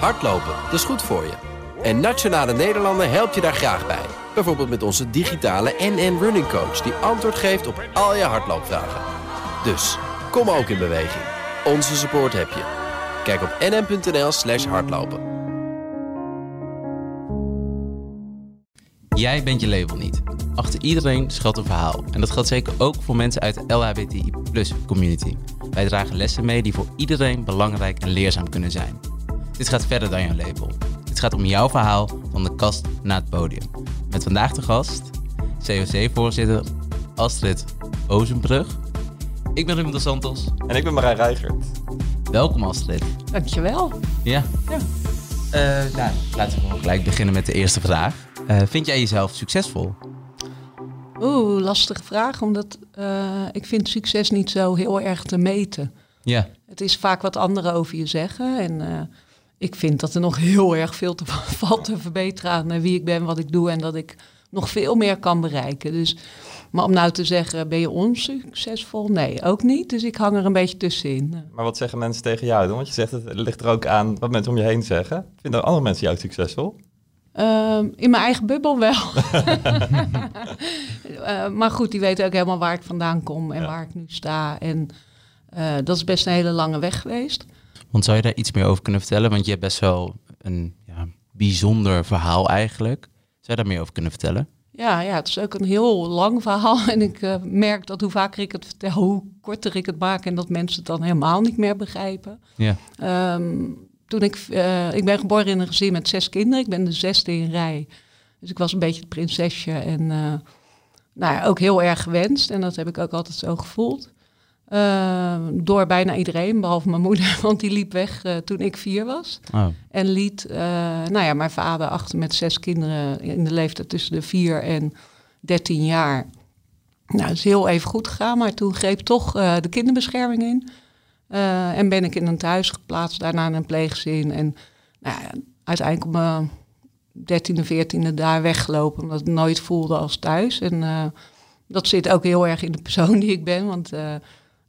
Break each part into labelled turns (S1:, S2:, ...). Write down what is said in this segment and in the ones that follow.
S1: Hardlopen, dat is goed voor je. En Nationale Nederlanden helpt je daar graag bij. Bijvoorbeeld met onze digitale NN Running Coach... die antwoord geeft op al je hardloopvragen. Dus, kom ook in beweging. Onze support heb je. Kijk op nn.nl slash hardlopen.
S2: Jij bent je label niet. Achter iedereen schuilt een verhaal. En dat geldt zeker ook voor mensen uit de LHBTI community. Wij dragen lessen mee die voor iedereen belangrijk en leerzaam kunnen zijn. Dit gaat verder dan jouw label. Het gaat om jouw verhaal van de kast naar het podium. Met vandaag de gast, COC-voorzitter Astrid Ozenbrug. Ik ben Ruben dos Santos.
S3: En ik ben Marijn Reigert.
S2: Welkom Astrid.
S4: Dankjewel.
S2: Ja. ja. Uh, nou, laten we gelijk beginnen met de eerste vraag. Uh, vind jij jezelf succesvol?
S4: Oeh, lastige vraag, omdat uh, ik vind succes niet zo heel erg te meten.
S2: Ja.
S4: Het is vaak wat anderen over je zeggen en uh, ik vind dat er nog heel erg veel te valt te verbeteren aan wie ik ben, wat ik doe en dat ik nog veel meer kan bereiken. Dus, maar om nou te zeggen, ben je onsuccesvol? Nee, ook niet. Dus ik hang er een beetje tussenin.
S3: Maar wat zeggen mensen tegen jou dan? Want je zegt het, het ligt er ook aan wat mensen om je heen zeggen. Vinden andere mensen jou succesvol?
S4: Um, in mijn eigen bubbel wel. uh, maar goed, die weten ook helemaal waar ik vandaan kom en ja. waar ik nu sta. En uh, dat is best een hele lange weg geweest.
S2: Want zou je daar iets meer over kunnen vertellen? Want je hebt best wel een ja, bijzonder verhaal eigenlijk. Zou je daar meer over kunnen vertellen?
S4: Ja, ja, het is ook een heel lang verhaal. En ik uh, merk dat hoe vaker ik het vertel, hoe korter ik het maak. En dat mensen het dan helemaal niet meer begrijpen.
S2: Ja.
S4: Um, toen ik, uh, ik ben geboren in een gezin met zes kinderen. Ik ben de zesde in rij. Dus ik was een beetje het prinsesje en uh, nou ja, ook heel erg gewenst. En dat heb ik ook altijd zo gevoeld. Uh, door bijna iedereen, behalve mijn moeder, want die liep weg toen ik vier was.
S2: Oh.
S4: En liet, nou ja, mijn vader achter met zes kinderen in de leeftijd tussen de vier en dertien jaar. Nou, dat is heel even goed gegaan, maar toen greep toch de kinderbescherming in. Uh, en ben ik in een thuis geplaatst, daarna in een pleeggezin. En nou ja, uiteindelijk op mijn dertiende, veertiende daar weggelopen, omdat ik het nooit voelde als thuis. En uh, dat zit ook heel erg in de persoon die ik ben, want uh,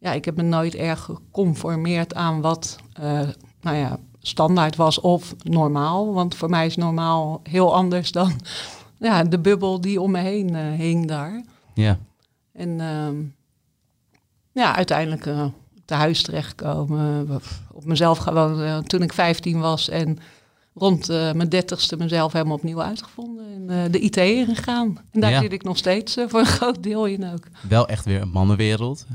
S4: ja, ik heb me nooit erg geconformeerd aan wat nou ja, standaard was of normaal. Want voor mij is normaal heel anders dan ja, de bubbel die om me heen hing daar.
S2: Ja.
S4: En ja, uiteindelijk te huis terechtkomen. Op mezelf gewoon uh, toen ik 15 was en rond uh, mijn dertigste mezelf helemaal opnieuw uitgevonden. En uh, de IT ingegaan. En daar ja. zit ik nog steeds voor een groot deel in ook.
S2: Wel echt weer een mannenwereld.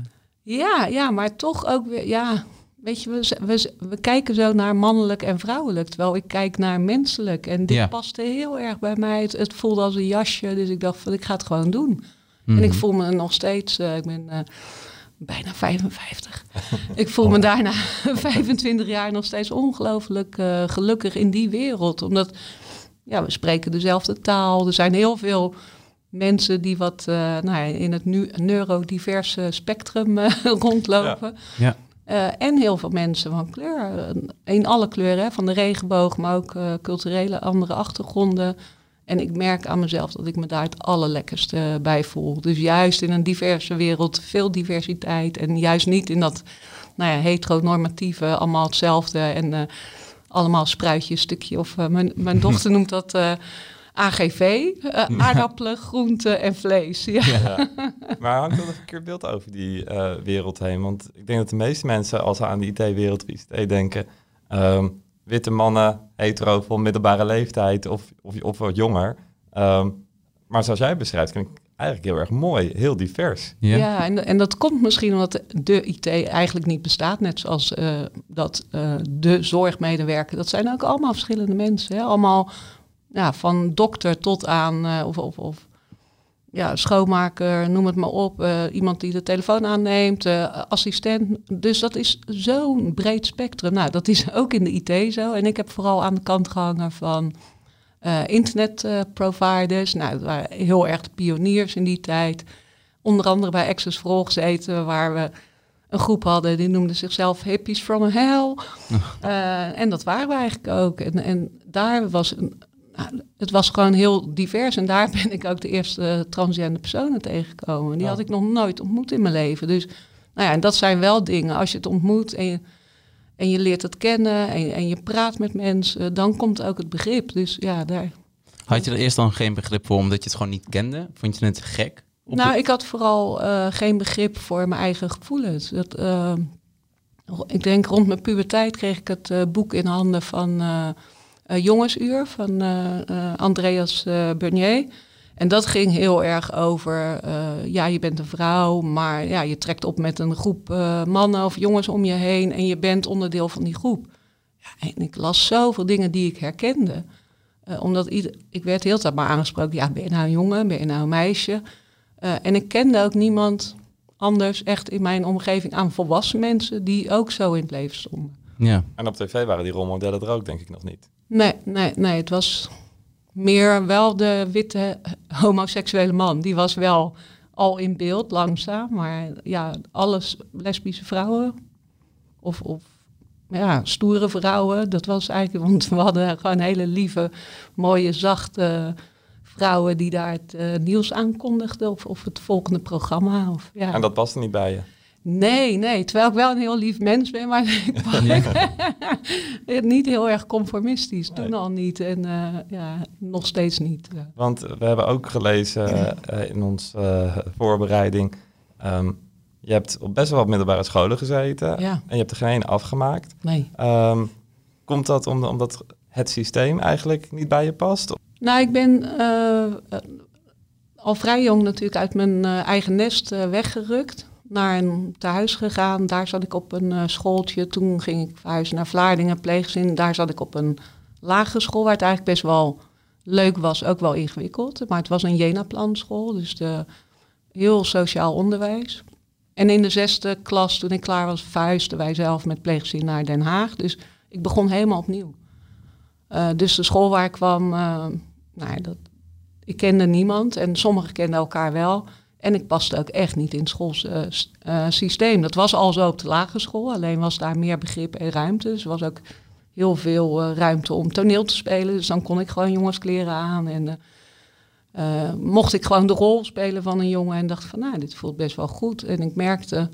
S4: Ja, ja, maar toch ook weer, ja, weet je, we, we, we kijken zo naar mannelijk en vrouwelijk. Terwijl ik kijk naar menselijk. En dit
S2: Ja.
S4: paste heel erg bij mij. Het, het voelde als een jasje, dus ik dacht van ik ga het gewoon doen.
S2: Mhm.
S4: En ik voel me nog steeds, eh, ik ben eh, bijna 55. ik voel me daarna 25 jaar nog steeds ongelooflijk eh, gelukkig in die wereld. Omdat ja, we spreken dezelfde taal. Er zijn heel veel mensen die wat eh, nou ja, in het nu neurodiverse spectrum eh, rondlopen.
S2: Ja.
S4: Eh, en heel veel mensen van kleur. In alle kleuren, hè, van de regenboog, maar ook culturele andere achtergronden. En ik merk aan mezelf dat ik me daar het allerlekkerste bij voel. Dus juist in een diverse wereld, veel diversiteit. En juist niet in dat nou ja, heteronormatieve, allemaal hetzelfde. En allemaal spruitjes, stukje. Of mijn, mijn dochter noemt dat AGV. eh, aardappelen, groenten en vlees. Ja.
S3: Ja. maar hangt er een verkeerd beeld over die eh, wereld heen? Want ik denk dat de meeste mensen, als ze aan de IT-wereld ICT denken... ehm, witte mannen, hetero, van middelbare leeftijd of, of, of wat jonger. Ehm, maar zoals jij beschrijft, vind ik eigenlijk heel erg mooi. Heel divers.
S2: Ja.
S4: Ja, en, en dat komt misschien omdat de IT eigenlijk niet bestaat. Net zoals eh, dat eh, de zorgmedewerker. Dat zijn ook allemaal verschillende mensen. Hè? Allemaal ja, van dokter tot aan eh, of, of, of ja, schoonmaker, noem het maar op. eh, iemand die de telefoon aanneemt, eh, assistent. Dus dat is zo'n breed spectrum. Nou, dat is ook in de IT zo. En ik heb vooral aan de kant gehangen van internetproviders. nou, dat waren heel erg de pioniers in die tijd. Onder andere bij Access for All gezeten, waar we een groep hadden die noemde zichzelf Hippies from Hell. En dat waren we eigenlijk ook. En, en daar was een, het was gewoon heel divers. En daar ben ik ook de eerste transgender personen tegengekomen. Die
S3: Oh.
S4: had ik nog nooit ontmoet in mijn leven. Dus nou ja, en dat zijn wel dingen. Als je het ontmoet en je, en je leert het kennen en, en je praat met mensen, dan komt ook het begrip. Dus ja, daar.
S2: Had je er eerst dan geen begrip voor omdat je het gewoon niet kende? Vond je het gek?
S4: Nou, ik had vooral eh, geen begrip voor mijn eigen gevoelens. Dat, eh, ik denk rond mijn puberteit kreeg ik het eh, boek in handen van eh, eh, Jongensuur van eh, eh, Andreas eh Bernier. En dat ging heel erg over, eh, ja, je bent een vrouw, maar ja, je trekt op met een groep eh, mannen of jongens om je heen en je bent onderdeel van die groep. Ja, en ik las zoveel dingen die ik herkende. Eh, omdat ieder, ik werd heel tijd maar aangesproken, ja, ben je nou een jongen, ben je nou een meisje? Eh, en ik kende ook niemand anders echt in mijn omgeving aan volwassen mensen die ook zo in het leven stonden.
S2: Ja.
S3: En op tv waren die rolmodellen er ook denk ik nog niet.
S4: Nee, nee, nee. Het was meer wel de witte homoseksuele man. Die was wel al in beeld, langzaam. Maar ja, alles lesbische vrouwen of, of ja, stoere vrouwen. Dat was eigenlijk, want we hadden gewoon hele lieve, mooie, zachte vrouwen die daar het eh, nieuws aankondigden. Of, of het volgende programma. Of, ja.
S3: En dat paste niet bij je.
S4: Nee, nee. Terwijl ik wel een heel lief mens ben, maar ik was niet heel erg conformistisch. Toen
S3: Nee.
S4: al niet en eh, ja, nog steeds niet.
S3: Want we hebben ook gelezen eh, in onze eh, voorbereiding. ehm, je hebt op best wel wat middelbare scholen gezeten.
S4: Ja.
S3: En je hebt er geen afgemaakt.
S4: Nee.
S3: Ehm, komt dat om, omdat het systeem eigenlijk niet bij je past?
S4: Nou, ik ben eh, eh, al vrij jong natuurlijk uit mijn eh, eigen nest eh, weggerukt. Naar een tehuis gegaan. Daar zat ik op een eh, schooltje. Toen ging ik verhuizen naar Vlaardingen, pleegzin. Daar zat ik op een lagere school waar het eigenlijk best wel leuk was. Ook wel ingewikkeld. Maar het was een Jena-planschool. Dus de, heel sociaal onderwijs. En in de zesde klas, toen ik klaar was, verhuisden wij zelf met pleegzin naar Den Haag. Dus ik begon helemaal opnieuw. Eh, dus de school waar ik kwam, eh, nou dat, ik kende niemand en sommigen kenden elkaar wel. En ik paste ook echt niet in het schoolsysteem. dat was al zo op de lagere school, alleen was daar meer begrip en ruimte. Dus er was ook heel veel eh, ruimte om toneel te spelen. Dus dan kon ik gewoon jongenskleren aan en eh, eh, mocht ik gewoon de rol spelen van een jongen. En dacht van, nou, dit voelt best wel goed. En ik merkte,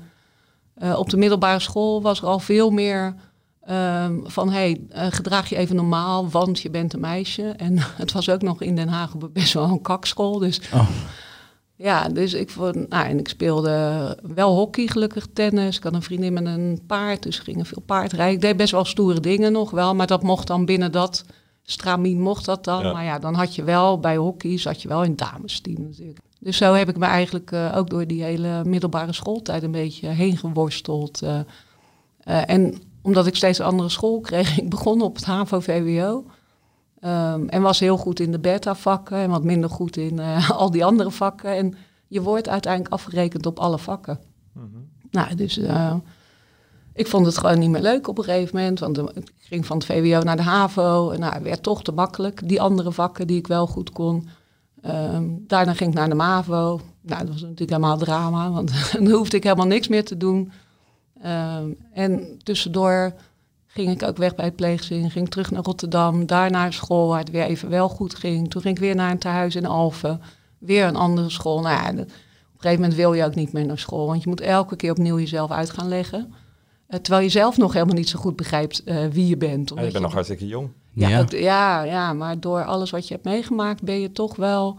S4: eh, op de middelbare school was er al veel meer Ehm, van hey, eh, gedraag je even normaal, want je bent een meisje. En het was ook nog in Den Haag best wel een kakschool. Dus
S2: Oh.
S4: Ja, dus ik vond, nou, en ik speelde wel hockey, gelukkig tennis. Ik had een vriendin met een paard, dus we gingen veel paardrijden. Ik deed best wel stoere dingen nog wel, maar dat mocht dan binnen dat stramien mocht dat dan.
S3: Ja.
S4: Maar ja, dan had je wel bij hockey, zat je wel in damesteam natuurlijk. Dus zo heb ik me eigenlijk eh, ook door die hele middelbare schooltijd een beetje heen geworsteld. eh. Eh, en omdat ik steeds een andere school kreeg, ik begon op het HAVO-VWO. Ehm, en was heel goed in de beta-vakken en wat minder goed in eh, al die andere vakken. En je wordt uiteindelijk afgerekend op alle vakken. Nou, dus eh, ik vond het gewoon niet meer leuk op een gegeven moment. Want ik ging van het VWO naar de HAVO. En nou, het werd toch te makkelijk. Die andere vakken die ik wel goed kon. Ehm, daarna ging ik naar de MAVO. Nou, dat was natuurlijk helemaal drama. Want dan hoefde ik helemaal niks meer te doen. Ehm, en tussendoor ging ik ook weg bij het pleegzin. Ging terug naar Rotterdam. Daar naar school waar het weer even wel goed ging. Toen ging ik weer naar een tehuis in Alphen. Weer een andere school. Nou ja, op een gegeven moment wil je ook niet meer naar school. Want je moet elke keer opnieuw jezelf uit gaan leggen. Eh, terwijl je zelf nog helemaal niet zo goed begrijpt eh, wie je bent.
S3: Ja,
S4: Omdat
S3: je bent nog hartstikke jong.
S4: ja,
S2: Ja.
S4: ook- ja, ja, maar door alles wat je hebt meegemaakt ben je toch wel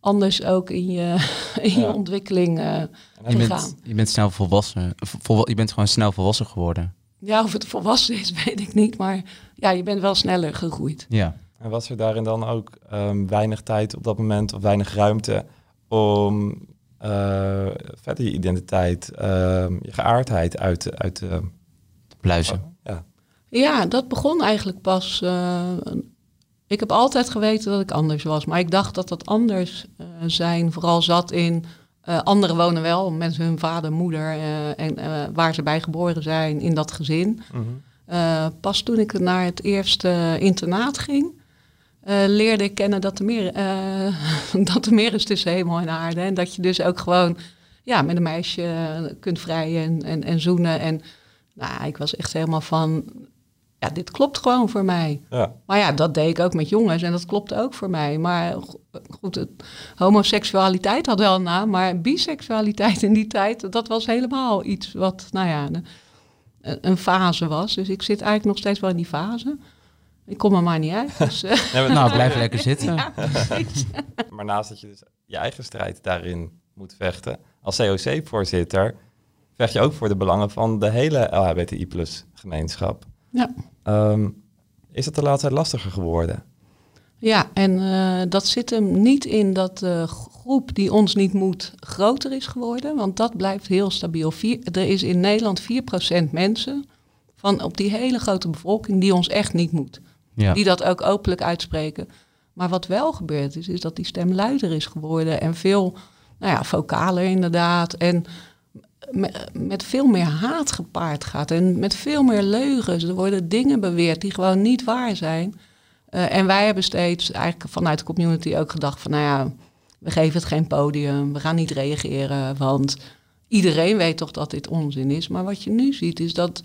S4: anders ook in je, in je
S3: Ja.
S4: ontwikkeling eh,
S2: Je
S4: gegaan.
S2: bent, je bent snel volwassen. Vol, je bent gewoon snel volwassen geworden.
S4: Ja, of het volwassen is, weet ik niet. Maar ja, je bent wel sneller gegroeid.
S2: Ja.
S3: En was er daarin dan ook ehm, weinig tijd op dat moment of weinig ruimte om eh, verder je identiteit, ehm, je geaardheid uit, te- uit te...
S2: Pluizen.
S3: ja.
S4: Ja, dat begon eigenlijk pas. eh, ik heb altijd geweten dat ik anders was. Maar ik dacht dat dat anders eh, zijn vooral zat in... eh, anderen wonen wel met hun vader, moeder eh, en eh, waar ze bij geboren zijn in dat gezin.
S3: Mhm.
S4: Pas toen ik naar het eerste internaat ging, leerde ik kennen dat er, meer, dat er meer is tussen hemel en aarde. En dat je dus ook gewoon ja, met een meisje kunt vrijen en, en, en zoenen. En nou, ik was echt helemaal van, ja, dit klopt gewoon voor mij.
S3: ja.
S4: Maar ja, dat deed ik ook met jongens en dat klopte ook voor mij. Maar goed, het, homoseksualiteit had wel een naam, maar biseksualiteit in die tijd, dat was helemaal iets wat, nou ja, een, een fase was. Dus ik zit eigenlijk nog steeds wel in die fase. Ik kom er maar niet uit. Dus, eh,
S2: Nou, blijf lekker zitten.
S4: ja,
S3: maar naast dat je dus je eigen strijd daarin moet vechten, als COC-voorzitter vecht je ook voor de belangen van de hele LHBTI-gemeenschap.
S4: Ja.
S3: Ehm, is dat de laatste tijd lastiger geworden?
S4: Ja, en eh, dat zit hem niet in dat de groep die ons niet moet groter is geworden, want dat blijft heel stabiel. Vier, er is in Nederland 4% mensen van op die hele grote bevolking die ons echt niet moet.
S2: Ja.
S4: Die dat ook openlijk uitspreken. Maar wat wel gebeurd is, is dat die stem luider is geworden en veel nou ja, vocaler inderdaad. En me- met veel meer haat gepaard gaat en met veel meer leugens. Er worden dingen beweerd die gewoon niet waar zijn. Eh, en wij hebben steeds eigenlijk vanuit de community ook gedacht van, nou ja, we geven het geen podium, we gaan niet reageren, want iedereen weet toch dat dit onzin is. Maar wat je nu ziet is dat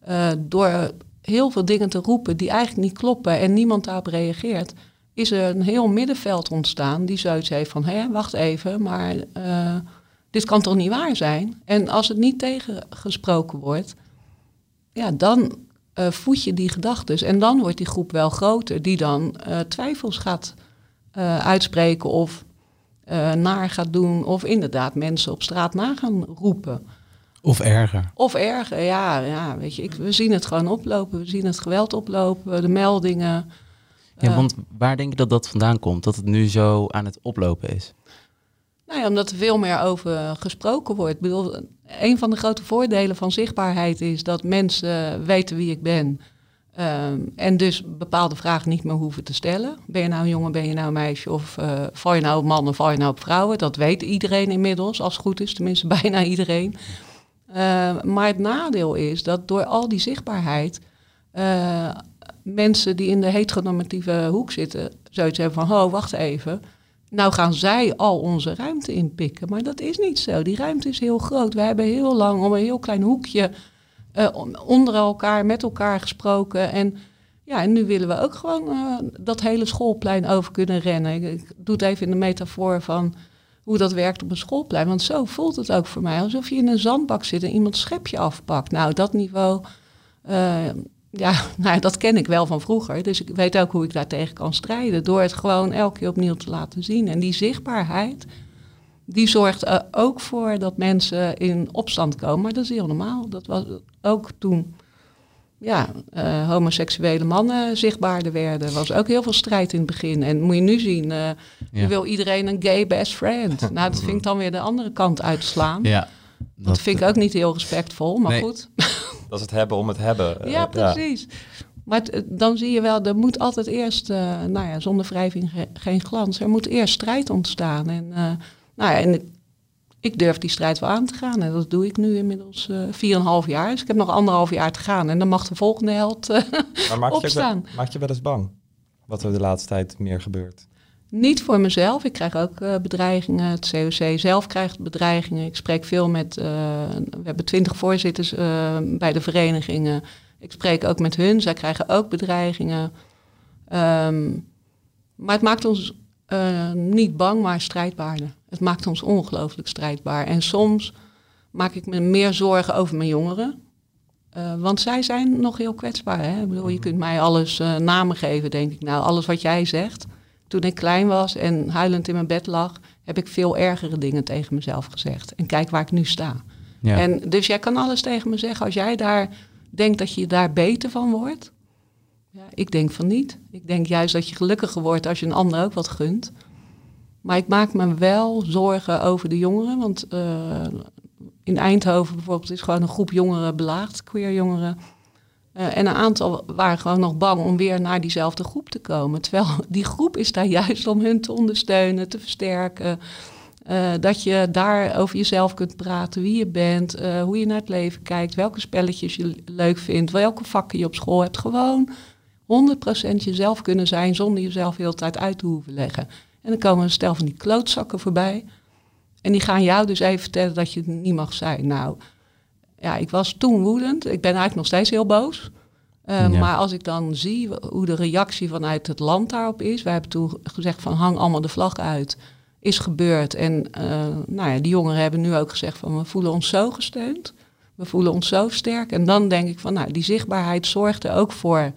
S4: eh, door heel veel dingen te roepen die eigenlijk niet kloppen en niemand daarop reageert, is er een heel middenveld ontstaan die zoiets heeft van, hé, wacht even, maar eh, dit kan toch niet waar zijn? En als het niet tegengesproken wordt, ja, dan eh, voed je die gedachtes. En dan wordt die groep wel groter, die dan eh, twijfels gaat eh, uitspreken of eh, naar gaat doen, of inderdaad mensen op straat na gaan roepen.
S2: Of erger.
S4: Of erger, ja, ja weet je, ik, we zien het gewoon oplopen, we zien het geweld oplopen, de meldingen.
S2: Ja, want waar denk je dat dat vandaan komt? Dat het nu zo aan het oplopen is?
S4: Nou ja, omdat er veel meer over gesproken wordt. Ik bedoel, een van de grote voordelen van zichtbaarheid is dat mensen weten wie ik ben. Ehm, en dus bepaalde vragen niet meer hoeven te stellen. Ben je nou een jongen, ben je nou een meisje? Of eh val je nou op mannen, val je nou op vrouwen? Dat weet iedereen inmiddels, als het goed is. Tenminste, bijna iedereen. Eh, maar het nadeel is dat door al die zichtbaarheid... eh, mensen die in de heteronormatieve hoek zitten... zoiets hebben van, oh, wacht even... Nou gaan zij al onze ruimte inpikken. Maar dat is niet zo. Die ruimte is heel groot. We hebben heel lang om een heel klein hoekje eh, on- onder elkaar, met elkaar gesproken. En, ja, en nu willen we ook gewoon eh, dat hele schoolplein over kunnen rennen. Ik, ik doe het even in de metafoor van hoe dat werkt op een schoolplein. Want zo voelt het ook voor mij. Alsof je in een zandbak zit en iemand schepje afpakt. Nou, dat niveau... eh, ja, nou, ja, dat ken ik wel van vroeger. Dus ik weet ook hoe ik daartegen kan strijden. Door het gewoon elke keer opnieuw te laten zien. En die zichtbaarheid, die zorgt er ook voor dat mensen in opstand komen. Maar dat is heel normaal. Dat was ook toen ja, eh, homoseksuele mannen zichtbaarder werden. Er was ook heel veel strijd in het begin. En moet je nu zien, eh, nu
S2: Ja.
S4: wil iedereen een gay best friend. nou, dat vind ik dan weer de andere kant uitslaan.
S2: Ja.
S4: Dat vind ik ook niet heel respectvol, maar
S2: Nee.
S4: goed.
S3: Dat is het hebben om het hebben. Eh,
S4: Ja, precies. Maar het- dan zie je wel, er moet altijd eerst, eh, nou ja, zonder wrijving ge- geen glans. Er moet eerst strijd ontstaan. En, eh, nou ja, en ik, ik durf die strijd wel aan te gaan. En dat doe ik nu inmiddels eh 4,5 jaar. Dus ik heb nog anderhalf jaar te gaan. En dan mag de volgende held eh,
S3: Maar maak je,
S4: Opstaan.
S3: maak je wel eens bang? Wat er de laatste tijd meer gebeurt?
S4: Niet voor mezelf. Ik krijg ook eh, bedreigingen. Het COC zelf krijgt bedreigingen. Ik spreek veel met. eh, we hebben twintig voorzitters eh, bij de verenigingen. Ik spreek ook met hun. Zij krijgen ook bedreigingen. Ehm, maar het maakt ons niet bang, maar strijdbaarder. Het maakt ons ongelooflijk strijdbaar. En soms maak ik me meer zorgen over mijn jongeren. Want zij zijn nog heel kwetsbaar. Hè? Ik bedoel, je kunt mij alles namen geven, denk ik. Nou, alles wat jij zegt. Toen ik klein was en huilend in mijn bed lag, heb ik veel ergere dingen tegen mezelf gezegd. En kijk waar ik nu sta.
S2: Ja.
S4: En dus jij kan alles tegen me zeggen als jij daar denkt dat je daar beter van wordt. Ja, ik denk van niet. Ik denk juist dat je gelukkiger wordt als je een ander ook wat gunt. Maar ik maak me wel zorgen over de jongeren. Want eh, in Eindhoven bijvoorbeeld is gewoon een groep jongeren belaagd, queer jongeren. Eh, en een aantal waren gewoon nog bang om weer naar diezelfde groep te komen. Terwijl die groep is daar juist om hun te ondersteunen, te versterken. Eh, dat je daar over jezelf kunt praten, wie je bent, eh, hoe je naar het leven kijkt, welke spelletjes je leuk vindt, welke vakken je op school hebt. Gewoon 100% jezelf kunnen zijn zonder jezelf de hele tijd uit te hoeven leggen. En dan komen een stel van die klootzakken voorbij. En die gaan jou dus even vertellen dat je het niet mag zijn. Nou, ja, ik was toen woedend. Ik ben eigenlijk nog steeds heel boos. Eh,
S2: Ja.
S4: Maar als ik dan zie hoe de reactie vanuit het land daarop is. Wij hebben toen gezegd van hang allemaal de vlag uit. Is gebeurd. En eh, nou ja, die jongeren hebben nu ook gezegd van we voelen ons zo gesteund. We voelen ons zo sterk. En dan denk ik van, nou, die zichtbaarheid zorgt er ook voor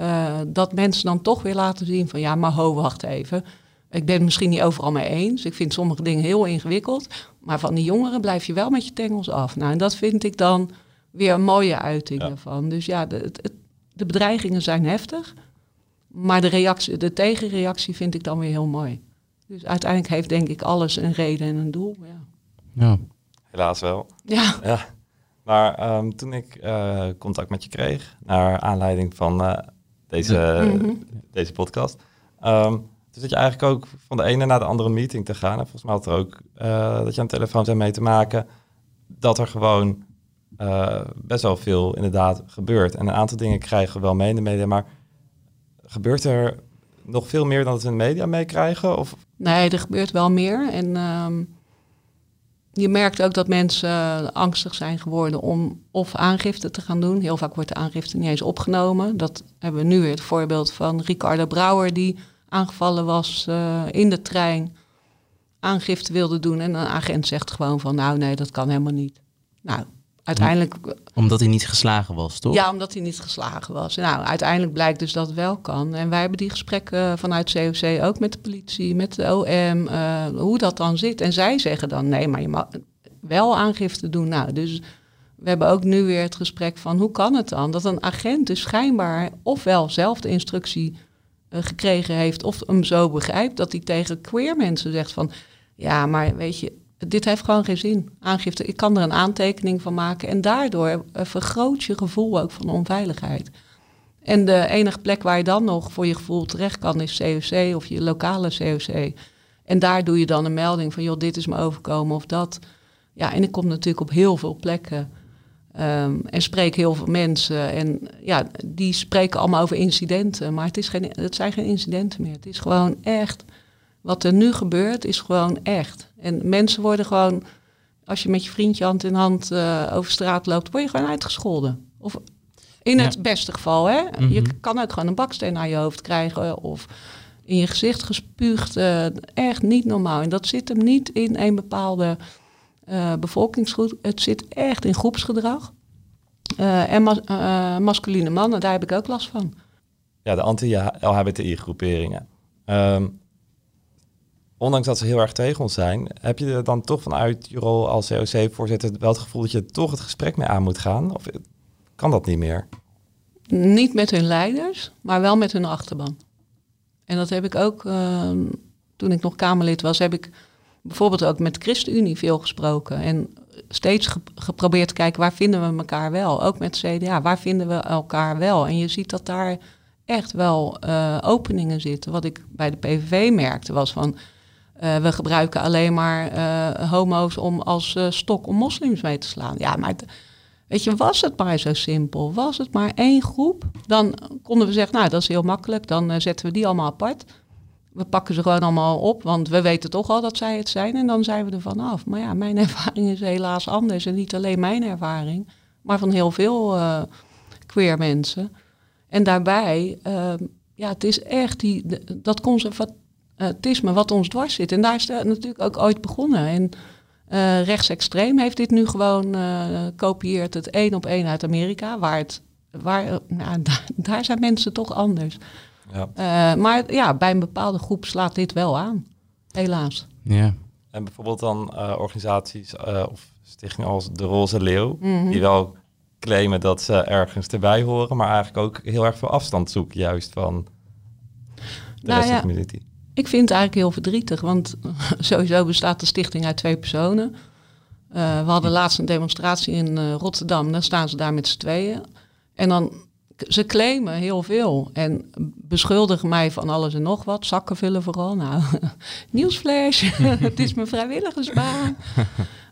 S4: uh, dat mensen dan toch weer laten zien van, ja, maar ho, wacht even. Ik ben het misschien niet overal mee eens. Ik vind sommige dingen heel ingewikkeld. Maar van die jongeren blijf je wel met je tengels af. Nou, en dat vind ik dan weer een mooie uiting ja. ervan. Dus ja, de, de bedreigingen zijn heftig. Maar de, reactie, de tegenreactie vind ik dan weer heel mooi. Dus uiteindelijk heeft denk ik alles een reden en een doel. Ja.
S3: ja. Helaas wel.
S4: Ja.
S3: ja. Maar ehm, toen ik uh, contact met je kreeg, naar aanleiding van uh, deze, mhm. deze podcast, um, toen zat je eigenlijk ook van de ene naar de andere meeting te gaan. En volgens mij had er ook uh, dat je aan de telefoon zijn mee te maken dat er gewoon best wel veel inderdaad gebeurt. En een aantal dingen krijgen we wel mee in de media, maar gebeurt er nog veel meer dan het in de media meekrijgen? Of?
S4: Nee, er gebeurt wel meer. En ehm, je merkt ook dat mensen angstig zijn geworden om of aangifte te gaan doen. Heel vaak wordt de aangifte niet eens opgenomen. Dat hebben we nu weer het voorbeeld van Ricardo Brouwer, die aangevallen was uh, in de trein, aangifte wilde doen. En een agent zegt gewoon van, nou nee, dat kan helemaal niet. Nou, uiteindelijk...
S2: Omdat hij niet geslagen was, toch?
S4: Ja, omdat hij niet geslagen was. Nou, uiteindelijk blijkt dus dat het wel kan. En wij hebben die gesprekken vanuit COC ook met de politie, met de OM, uh, eh, hoe dat dan zit. En zij zeggen dan, nee, maar je mag wel aangifte doen. Nou, dus we hebben ook nu weer het gesprek van, hoe kan het dan? Dat een agent dus schijnbaar ofwel zelf de instructie gekregen heeft... of hem zo begrijpt dat hij tegen queer mensen zegt van... ja, maar weet je, dit heeft gewoon geen zin. Aangifte, ik kan er een aantekening van maken. En daardoor uh, vergroot je gevoel ook van onveiligheid. En de enige plek waar je dan nog voor je gevoel terecht kan is COC of je lokale COC. En daar doe je dan een melding van, joh, dit is me overkomen of dat. Ja, en ik kom natuurlijk op heel veel plekken um, en spreek heel veel mensen. En ja, die spreken allemaal over incidenten, maar het, is geen, het zijn geen incidenten meer. Het is gewoon echt, wat er nu gebeurt, is gewoon echt. En mensen worden gewoon, als je met je vriendje hand in hand uh, over straat loopt, word je gewoon uitgescholden. Of in het beste geval, hè. Je mhm. kan ook gewoon een baksteen naar je hoofd krijgen of in je gezicht gespuugd. Uh, echt niet normaal. En dat zit hem niet in een bepaalde uh, bevolkingsgroep. Het zit echt in groepsgedrag. en mas masculine mannen, daar heb ik ook last van.
S3: Ja, de anti-LHBTI-groeperingen. Um, ondanks dat ze heel erg tegen ons zijn, heb je er dan toch vanuit je rol als COC-voorzitter wel het gevoel dat je toch het gesprek mee aan moet gaan? Of kan dat niet meer?
S4: Niet met hun leiders, maar wel met hun achterban. En dat heb ik ook, ehm, toen ik nog Kamerlid was, heb ik bijvoorbeeld ook met ChristenUnie veel gesproken. En steeds geprobeerd te kijken waar vinden we elkaar wel. Ook met CDA, waar vinden we elkaar wel? En je ziet dat daar echt wel uh, openingen zitten. Wat ik bij de PVV merkte was van uh, we gebruiken alleen maar uh, homo's om als stok om moslims mee te slaan. Ja, maar weet je, was het maar zo simpel? Was het maar één groep? Dan konden we zeggen, nou, dat is heel makkelijk. Dan zetten we die allemaal apart. We pakken ze gewoon allemaal op, want we weten toch al dat zij het zijn. En dan zijn we er vanaf. Maar ja, mijn ervaring is helaas anders. En niet alleen mijn ervaring, maar van heel veel queer mensen. En daarbij, ja, het is echt die, dat conservatief me wat ons dwars zit. En daar is het natuurlijk ook ooit begonnen. En uh, rechtsextreem heeft dit nu gewoon uh, kopieert het één op één uit Amerika, waar het, waar, nou, daar, zijn mensen toch anders. Ja. Uh, maar ja, bij een bepaalde groep slaat dit wel aan, helaas.
S2: Ja.
S3: En bijvoorbeeld dan organisaties of stichtingen als de Roze Leeuw, mm die wel claimen dat ze ergens erbij horen, maar eigenlijk ook heel erg veel afstand zoeken juist van de nou, rest ja. community.
S4: Ik vind het eigenlijk heel verdrietig, want sowieso bestaat de stichting uit twee personen. Uh, we hadden laatst een demonstratie in uh, Rotterdam, dan staan ze daar met z'n tweeën. En dan, ze claimen heel veel en beschuldigen mij van alles en nog wat. Zakken vullen vooral. Nou, nieuwsflash, het is mijn vrijwilligersbaan.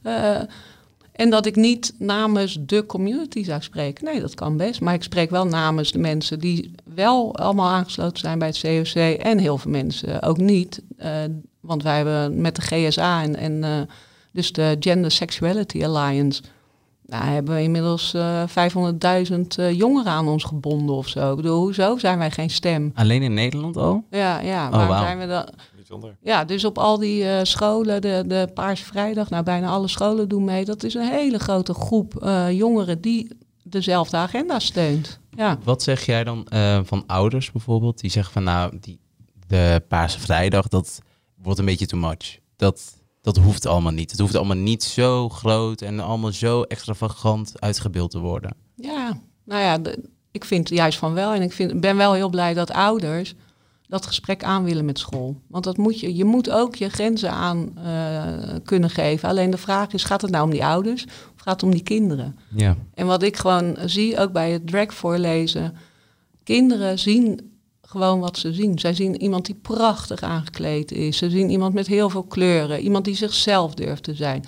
S4: Uh, En dat ik niet namens de community zou spreken. Nee, dat kan best. Maar ik spreek wel namens de mensen die wel allemaal aangesloten zijn bij het COC. En heel veel mensen ook niet. Uh, want wij hebben met de GSA en, en uh, dus de Gender Sexuality Alliance. Nou, hebben we inmiddels uh, eh, 500.000 jongeren aan ons gebonden of zo. Ik bedoel, hoezo zijn wij geen stem?
S2: Alleen in Nederland al?
S4: Ja, ja. Oh, waarom zijn we dan?
S3: bijzonder.
S4: Ja, dus op al die uh, scholen, de, de Paarse Vrijdag, nou bijna alle scholen doen mee. Dat is een hele grote groep uh, jongeren die dezelfde agenda steunt. Ja.
S2: Wat zeg jij dan uh, van ouders bijvoorbeeld? Die zeggen van nou, die, de Paarse Vrijdag, dat wordt een beetje too much. Dat, dat hoeft allemaal niet. Het hoeft allemaal niet zo groot en allemaal zo extravagant uitgebeeld te worden.
S4: Ja, nou ja, de, ik vind juist van wel. En ik vind, ben wel heel blij dat ouders dat gesprek aan willen met school. Want dat moet je, je moet ook je grenzen aan uh, kunnen geven. Alleen de vraag is, gaat het nou om die ouders of gaat het om die kinderen?
S2: Ja.
S4: En wat ik gewoon zie, ook bij het drag voorlezen, kinderen zien gewoon wat ze zien. Zij zien iemand die prachtig aangekleed is. Ze zien iemand met heel veel kleuren. Iemand die zichzelf durft te zijn.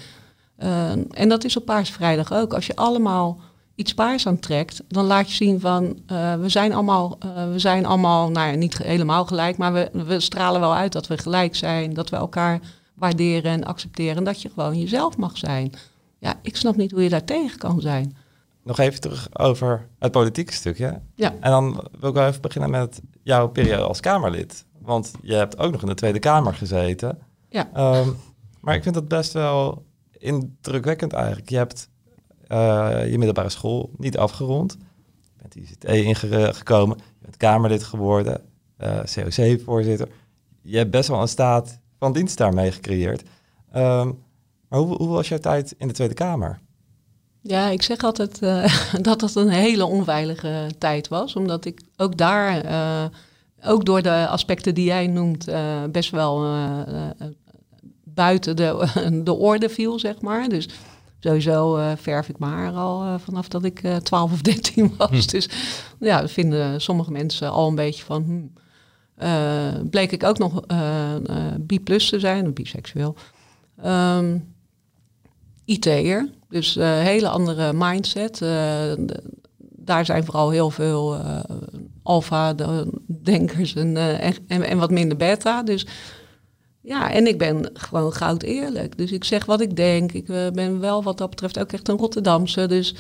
S4: Uh, en dat is op Paarsvrijdag ook. Als je allemaal iets paars aantrekt, dan laat je zien van uh, we zijn allemaal, uh, we zijn allemaal, nou ja, niet helemaal gelijk, maar we, we stralen wel uit dat we gelijk zijn, dat we elkaar waarderen en accepteren en dat je gewoon jezelf mag zijn. Ja, ik snap niet hoe je daar tegen kan zijn.
S3: Nog even terug over het politieke stukje.
S4: Ja.
S3: En dan wil ik wel even beginnen met jouw periode als Kamerlid. Want je hebt ook nog in de Tweede Kamer gezeten.
S4: Ja.
S3: Um, maar ik vind dat best wel indrukwekkend eigenlijk. Je hebt uh, je middelbare school niet afgerond. Je bent ICT ingekomen, je bent Kamerlid geworden, uh, COC-voorzitter. Je hebt best wel een staat van dienst daarmee gecreëerd. Um, maar hoe, hoe, was jouw tijd in de Tweede Kamer?
S4: Ja, ik zeg altijd uh, dat dat een hele onveilige tijd was. Omdat ik ook daar, ook door de aspecten die jij noemt, best wel buiten de, de orde viel, zeg maar. Dus Sowieso verf ik mijn haar al vanaf dat ik uh, 12 of 13 was. Hm. Dus ja, dat vinden sommige mensen al een beetje van... Hm. bleek ik ook nog bi plus te zijn, biseksueel. Um, IT'er, dus een hele andere mindset. daar zijn vooral heel veel alfa-denkers en, en, wat minder beta. Dus ja, en ik ben gewoon goud eerlijk. Dus ik zeg wat ik denk. Ik uh, ben wel wat dat betreft ook echt een Rotterdamse. Dus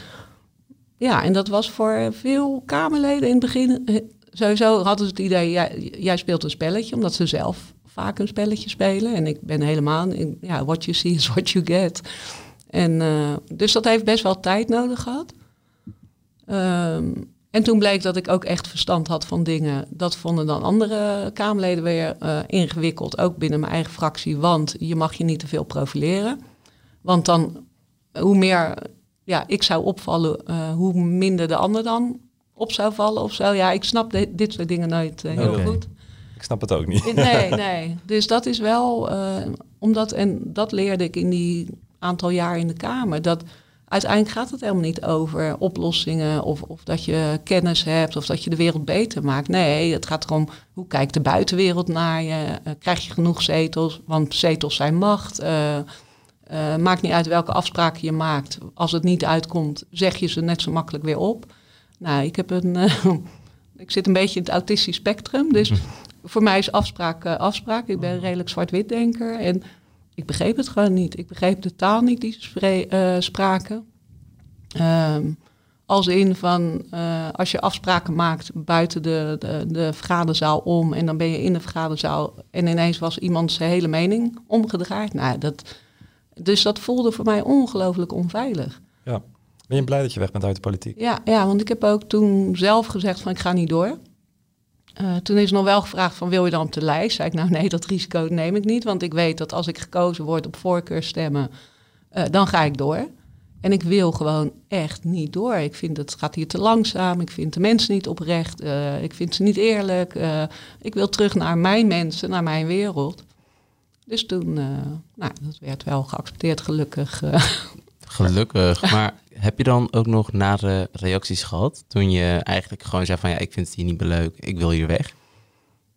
S4: ja, en dat was voor veel Kamerleden in het begin. eh, Sowieso hadden ze het idee, jij, jij speelt een spelletje, omdat ze zelf vaak een spelletje spelen. En ik ben helemaal, ja, what you see is what you get. En uh, dus dat heeft best wel tijd nodig gehad. Um, en toen bleek dat ik ook echt verstand had van dingen. Dat vonden dan andere Kamerleden weer uh, ingewikkeld, ook binnen mijn eigen fractie. Want je mag je niet te veel profileren. Want dan, hoe meer ja, ik zou opvallen, uh, hoe minder de ander dan op zou vallen of zo. Ja, ik snap de, dit soort dingen nooit uh, heel goed.
S3: Ik snap het ook niet.
S4: Nee, nee. Dus dat is wel, omdat, en dat leerde ik in die aantal jaar in de Kamer, dat uiteindelijk gaat het helemaal niet over oplossingen of, of dat je kennis hebt of dat je de wereld beter maakt. Nee, het gaat erom hoe kijkt de buitenwereld naar je? Uh, krijg je genoeg zetels? Want zetels zijn macht. Uh, uh, maakt niet uit welke afspraken je maakt. Als het niet uitkomt, zeg je ze net zo makkelijk weer op. Nou, ik heb een. ik zit een beetje in het autistisch spectrum. Dus voor mij is afspraak afspraak. Ik ben een redelijk zwart-wit denker. En ik begreep het gewoon niet. Ik begreep de taal niet die ze uh, spraken. Um, als in van uh, als je afspraken maakt buiten de, de, de, vergaderzaal om en dan ben je in de vergaderzaal en ineens was iemand zijn hele mening omgedraaid. Nou, dat, dus dat voelde voor mij ongelooflijk onveilig.
S3: Ja. Ben je blij dat je weg bent uit de politiek?
S4: Ja, ja, want ik heb ook toen zelf gezegd van ik ga niet door. Uh, toen is nog wel gevraagd van wil je dan op de lijst? Zei ik nou nee, dat risico neem ik niet. Want ik weet dat als ik gekozen word op voorkeurstemmen, uh, dan ga ik door. En ik wil gewoon echt niet door. Ik vind het gaat hier te langzaam. Ik vind de mensen niet oprecht. Uh, ik vind ze niet eerlijk. ik wil terug naar mijn mensen, naar mijn wereld. Dus toen, nou, dat werd wel geaccepteerd gelukkig.
S2: Gelukkig, maar heb je dan ook nog nare reacties gehad toen je eigenlijk gewoon zei van ja, ik vind het hier niet meer leuk, ik wil hier weg?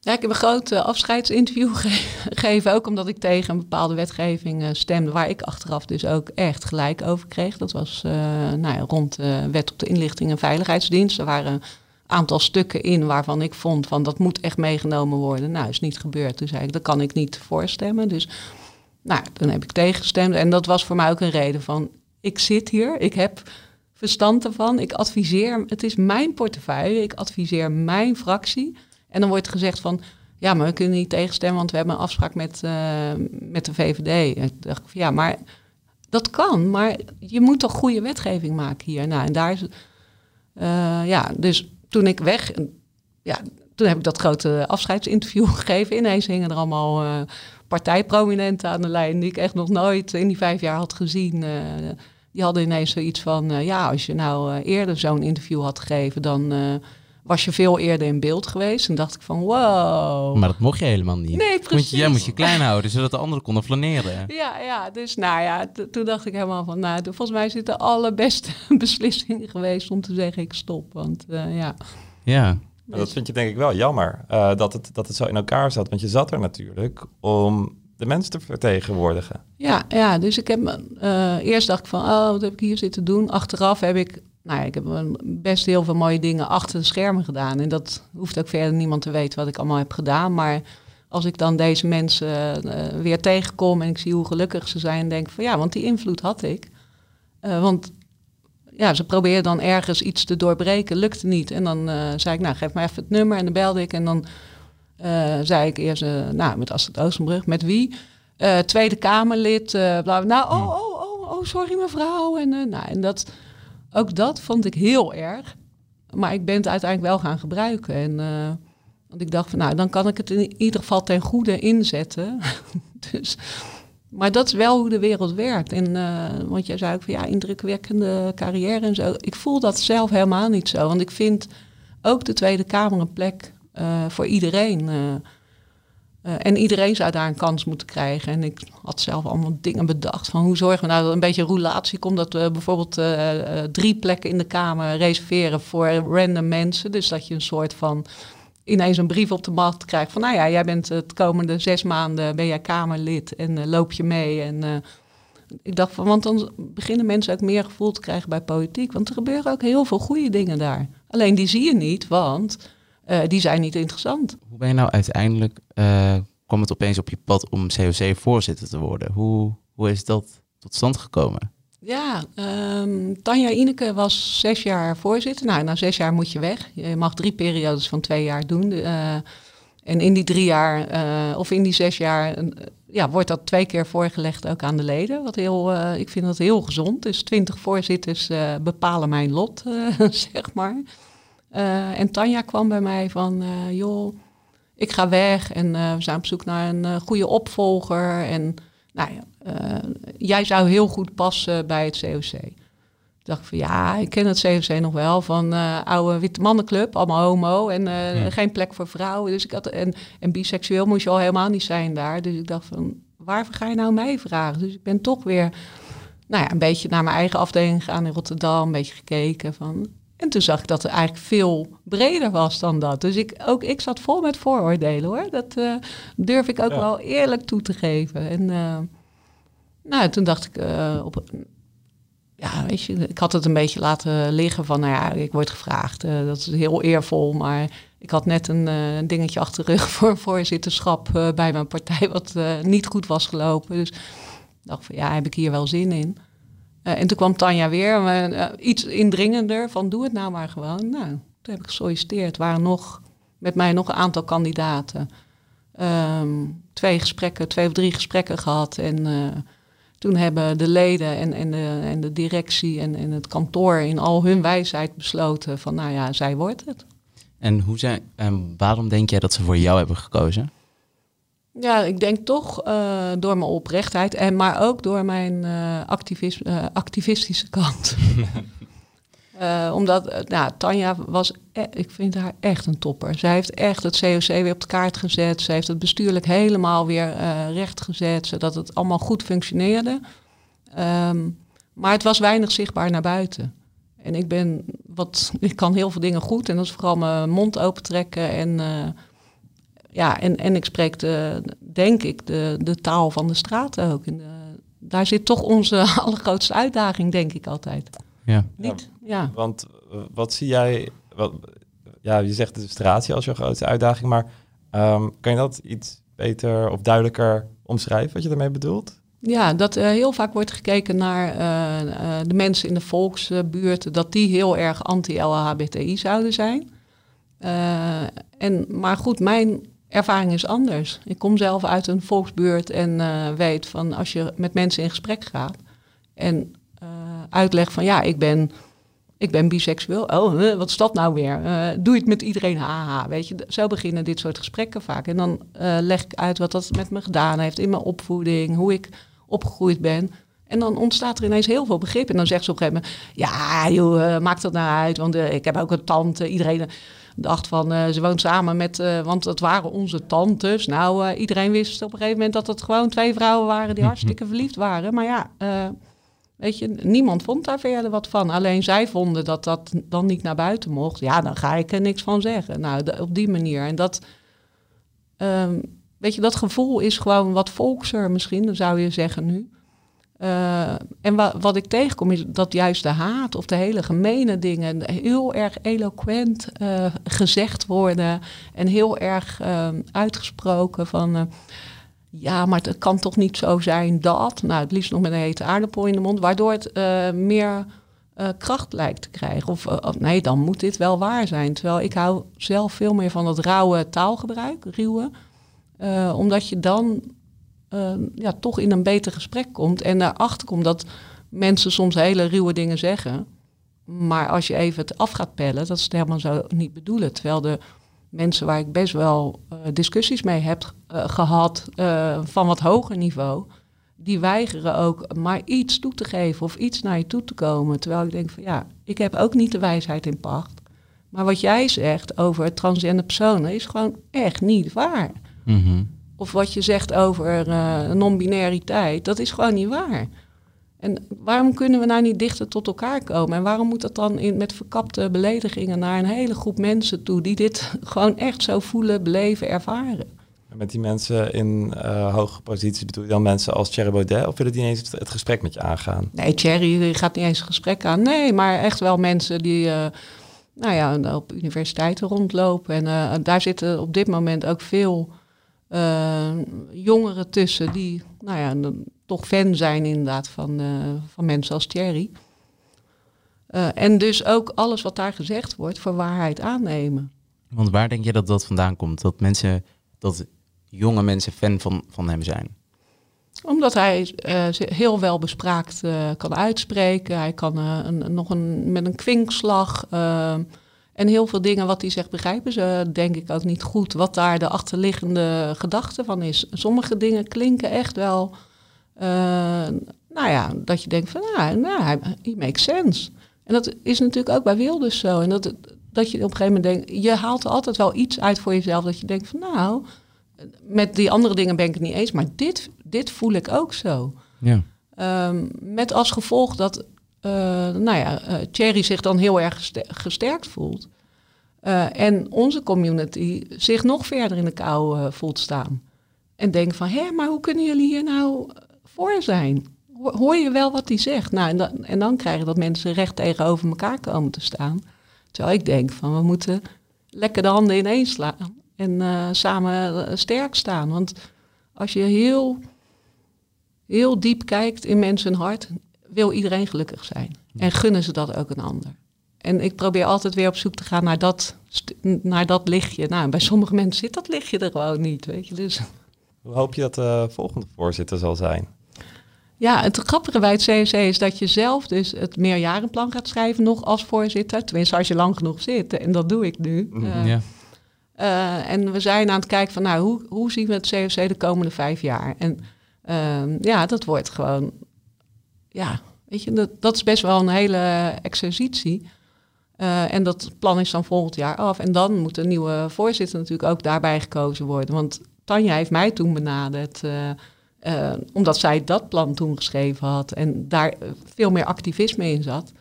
S4: Ja, ik heb een groot uh, afscheidsinterview gegeven, ook omdat ik tegen een bepaalde wetgeving uh, stemde, waar ik achteraf dus ook echt gelijk over kreeg. Dat was uh, nou ja, rond de wet op de inlichting en veiligheidsdienst. Er waren een aantal stukken in waarvan ik vond van dat moet echt meegenomen worden. Nou, is niet gebeurd. Toen zei ik, dat kan ik niet voorstemmen. Dus nou, toen heb ik tegengestemd. En dat was voor mij ook een reden van, ik zit hier, ik heb verstand ervan, ik adviseer, het is mijn portefeuille, ik adviseer mijn fractie. En dan wordt gezegd van, ja, maar we kunnen niet tegenstemmen, want we hebben een afspraak met, uh, met de VVD. Dacht van, ja, maar dat kan, maar je moet toch goede wetgeving maken hier. Nou, en daar is, uh, ja, dus toen ik weg, ja, toen heb ik dat grote afscheidsinterview gegeven. Ineens hingen er allemaal uh, partijprominenten aan de lijn die ik echt nog nooit in die vijf jaar had gezien. die hadden ineens zoiets van, ja, als je nou eerder zo'n interview had gegeven, dan was je veel eerder in beeld geweest. En dacht ik van, wow.
S2: Maar dat mocht je helemaal niet.
S4: Nee, precies.
S2: je, jij moet je klein houden, zodat de anderen konden flaneren.
S4: Ja, ja dus nou ja, toen dacht ik helemaal van, nou, volgens mij is het de allerbeste beslissing geweest om te zeggen, ik stop. Want ja.
S2: Ja.
S3: Dat vind je denk ik wel jammer, uh, dat, het, dat het zo in elkaar zat. Want je zat er natuurlijk om de mensen te vertegenwoordigen.
S4: Ja, ja dus ik heb uh, eerst dacht ik van, oh, wat heb ik hier zitten doen? Achteraf heb ik nou ja, ik heb best heel veel mooie dingen achter de schermen gedaan. En dat hoeft ook verder niemand te weten wat ik allemaal heb gedaan. Maar als ik dan deze mensen uh, weer tegenkom en ik zie hoe gelukkig ze zijn, denk ik van ja, want die invloed had ik. Uh, want ja, ze probeerden dan ergens iets te doorbreken, lukte niet. En dan uh, zei ik, nou geef me even het nummer en dan belde ik. En dan zei ik eerst, nou met Astrid Oostenbrug, met wie? Tweede Kamerlid, bla, nou, oh, oh, oh, oh, sorry mevrouw. En, nou, en dat ook dat vond ik heel erg. Maar ik ben het uiteindelijk wel gaan gebruiken. En, want ik dacht van, nou, dan kan ik het in ieder geval ten goede inzetten. dus, maar dat is wel hoe de wereld werkt. En, uh, want jij zei ook van, ja, indrukwekkende carrière en zo. Ik voel dat zelf helemaal niet zo. Want ik vind ook de Tweede Kamer een plek uh, voor iedereen. Uh, en iedereen zou daar een kans moeten krijgen. En ik had zelf allemaal dingen bedacht van hoe zorgen we nou dat een beetje roulatie komt. Dat we bijvoorbeeld drie plekken in de Kamer reserveren voor random mensen. Dus dat je een soort van ineens een brief op de mat krijgt van nou ja, jij bent het komende zes maanden ben jij Kamerlid en loop je mee. En ik dacht van, want dan beginnen mensen ook meer gevoel te krijgen bij politiek. Want er gebeuren ook heel veel goede dingen daar. Alleen die zie je niet, want die zijn niet interessant.
S2: Hoe ben je nou uiteindelijk, kwam het opeens op je pad om COC-voorzitter te worden? Hoe, hoe is dat tot stand gekomen?
S4: Ja, um, Tanja Ineke was zes jaar voorzitter. Nou, na zes jaar moet je weg. Je mag drie periodes van twee jaar doen. Uh, en in die drie jaar, of in die zes jaar, ja, wordt dat twee keer voorgelegd ook aan de leden. Wat heel, ik vind dat heel gezond. Dus twintig voorzitters bepalen mijn lot, zeg maar. En Tanja kwam bij mij van, joh, ik ga weg en we zijn op zoek naar een goede opvolger. En nou ja, jij zou heel goed passen bij het COC. Ik dacht van ja, ik ken het COC nog wel van oude witte mannenclub, allemaal homo en ja. geen plek voor vrouwen. Dus ik had, en, en biseksueel moest je al helemaal niet zijn daar. Dus ik dacht van, waarvoor ga je nou mij vragen? Dus ik ben toch weer nou ja, een beetje naar mijn eigen afdeling gegaan in Rotterdam, een beetje gekeken van en toen zag ik dat het eigenlijk veel breder was dan dat. Dus ik, ook ik zat vol met vooroordelen hoor. Dat uh, durf ik ook ja. wel eerlijk toe te geven. En uh, nou, toen dacht ik uh, op. Ja, weet je, ik had het een beetje laten liggen van, nou ja, ik word gevraagd. dat is heel eervol, maar ik had net een dingetje achter de rug voor voorzitterschap bij mijn partij, wat niet goed was gelopen. Dus dacht van, ja, heb ik hier wel zin in? En toen kwam Tanja weer, iets indringender, van doe het nou maar gewoon. Nou, toen heb ik gesolliciteerd. Er waren nog, met mij nog een aantal kandidaten. Um, twee gesprekken, twee of drie gesprekken gehad. En toen hebben de leden en, en, de, en de directie en, en het kantoor in al hun wijsheid besloten van, nou ja, zij wordt het.
S2: En hoe zijn, en waarom denk jij dat ze voor jou hebben gekozen?
S4: Ja, ik denk toch uh, door mijn oprechtheid en maar ook door mijn uh, activis uh, activistische kant. omdat nou, Tanja was, e ik vind haar echt een topper. Zij heeft echt het COC weer op de kaart gezet. Ze heeft het bestuurlijk helemaal weer recht gezet, zodat het allemaal goed functioneerde. Um, maar het was weinig zichtbaar naar buiten. En ik ben wat, ik kan heel veel dingen goed en dat is vooral mijn mond opentrekken en ja, en, en ik spreek de, denk ik, de, de taal van de straat ook. En de, daar zit toch onze allergrootste uitdaging, denk ik altijd.
S2: Ja.
S4: Niet? Ja.
S3: Want uh, wat zie jij, wat, ja, je zegt de straat als je grootste uitdaging, maar um, kan je dat iets beter of duidelijker omschrijven, wat je daarmee bedoelt?
S4: Ja, dat uh, heel vaak wordt gekeken naar uh, de mensen in de volksbuurt, dat die heel erg anti-LHBTI zouden zijn. en, maar goed, mijn ervaring is anders. Ik kom zelf uit een volksbuurt en weet van als je met mensen in gesprek gaat en uitlegt van ja, ik ben, ik ben biseksueel. Oh, wat is dat nou weer? Uh, doe je het met iedereen? Haha, weet je. Zo beginnen dit soort gesprekken vaak. En dan leg ik uit wat dat met me gedaan heeft in mijn opvoeding, hoe ik opgegroeid ben. En dan ontstaat er ineens heel veel begrip. En dan zegt ze op een gegeven moment: Ja, joh, maakt dat nou uit? Want ik heb ook een tante. Iedereen dacht van, uh, ze woont samen met, uh, want het waren onze tantes. Nou, uh, iedereen wist op een gegeven moment dat het gewoon twee vrouwen waren die hartstikke verliefd waren. Maar ja, weet je, niemand vond daar verder wat van. Alleen zij vonden dat dat dan niet naar buiten mocht. Ja, dan ga ik er niks van zeggen. Nou, op die manier. En dat, um, weet je, dat gevoel is gewoon wat volkser misschien, zou je zeggen nu. Uh, en wa wat ik tegenkom is dat juist de haat of de hele gemene dingen heel erg eloquent uh, gezegd worden en heel erg uh, uitgesproken van ja, maar het kan toch niet zo zijn dat, nou het liefst nog met een hete aardappel in de mond, waardoor het meer kracht lijkt te krijgen. Of nee, dan moet dit wel waar zijn. Terwijl ik hou zelf veel meer van dat rauwe taalgebruik, ruwe, omdat je dan ja, toch in een beter gesprek komt. En daarachter komt dat mensen soms hele ruwe dingen zeggen. Maar als je even het af gaat pellen, dat is het helemaal zo niet bedoelen. Terwijl de mensen waar ik best wel uh, discussies mee heb uh, gehad van wat hoger niveau, die weigeren ook maar iets toe te geven of iets naar je toe te komen. Terwijl ik denk van ja, ik heb ook niet de wijsheid in pacht. Maar wat jij zegt over transgender personen is gewoon echt niet waar. Mm -hmm of wat je zegt over non-binariteit, dat is gewoon niet waar. En waarom kunnen we nou niet dichter tot elkaar komen? En waarom moet dat dan in, met verkapte beledigingen naar een hele groep mensen toe die dit gewoon echt zo voelen, beleven, ervaren?
S3: Met die mensen in uh, hoge positie bedoel je dan mensen als Thierry Baudet of willen die niet eens het, gesprek met je aangaan?
S4: Nee, Thierry gaat niet eens het gesprek aan. Nee, maar echt wel mensen die uh, nou ja, op universiteiten rondlopen. En uh, daar zitten op dit moment ook veel jongeren tussen die nou ja, toch fan zijn inderdaad van, uh, van mensen als Thierry. Uh, en dus ook alles wat daar gezegd wordt voor waarheid aannemen.
S2: Want waar denk je dat dat vandaan komt? Dat mensen, dat jonge mensen fan van, van hem zijn?
S4: Omdat hij heel wel bespraakt kan uitspreken. Hij kan een, nog een, met een kwinkslag en heel veel dingen wat hij zegt begrijpen ze denk ik ook niet goed. Wat daar de achterliggende gedachte van is. Sommige dingen klinken echt wel... Uh, nou ja, dat je denkt van, nou, nou he makes sense. En dat is natuurlijk ook bij Wilders zo. En dat, dat je op een gegeven moment denkt... Je haalt er altijd wel iets uit voor jezelf. Dat je denkt van, nou... Met die andere dingen ben ik het niet eens. Maar dit, dit voel ik ook zo. Ja. Um, met als gevolg dat uh, nou ja, uh, Thierry zich dan heel erg gesterkt voelt. Uh, en onze community zich nog verder in de kou voelt staan. En denkt van, hé, maar hoe kunnen jullie hier nou voor zijn? Hoor je wel wat hij zegt? Nou, en, dan, en dan krijg je dat mensen recht tegenover elkaar komen te staan. Terwijl ik denk van, we moeten lekker de handen ineens slaan. En samen sterk staan. Want als je heel, heel diep kijkt in mensen hart, wil iedereen gelukkig zijn. En gunnen ze dat ook een ander. En ik probeer altijd weer op zoek te gaan naar dat, naar dat lichtje. Nou, bij sommige mensen zit dat lichtje er gewoon niet, weet je. Dus.
S3: Hoe hoop je dat de volgende voorzitter zal zijn?
S4: Ja, het grappige bij het CNC is dat je zelf dus het meerjarenplan gaat schrijven nog als voorzitter. Tenminste, als je lang genoeg zit. En dat doe ik nu. Uh, ja. uh, en we zijn aan het kijken van, nou, hoe, hoe zien we het CFC de komende vijf jaar? En uh, ja, dat wordt gewoon ja, weet je, dat, dat is best wel een hele exercitie. Uh, en dat plan is dan volgend jaar af. En dan moet een nieuwe voorzitter natuurlijk ook daarbij gekozen worden. Want Tanja heeft mij toen benaderd, uh, uh, omdat zij dat plan toen geschreven had en daar veel meer activisme in zat.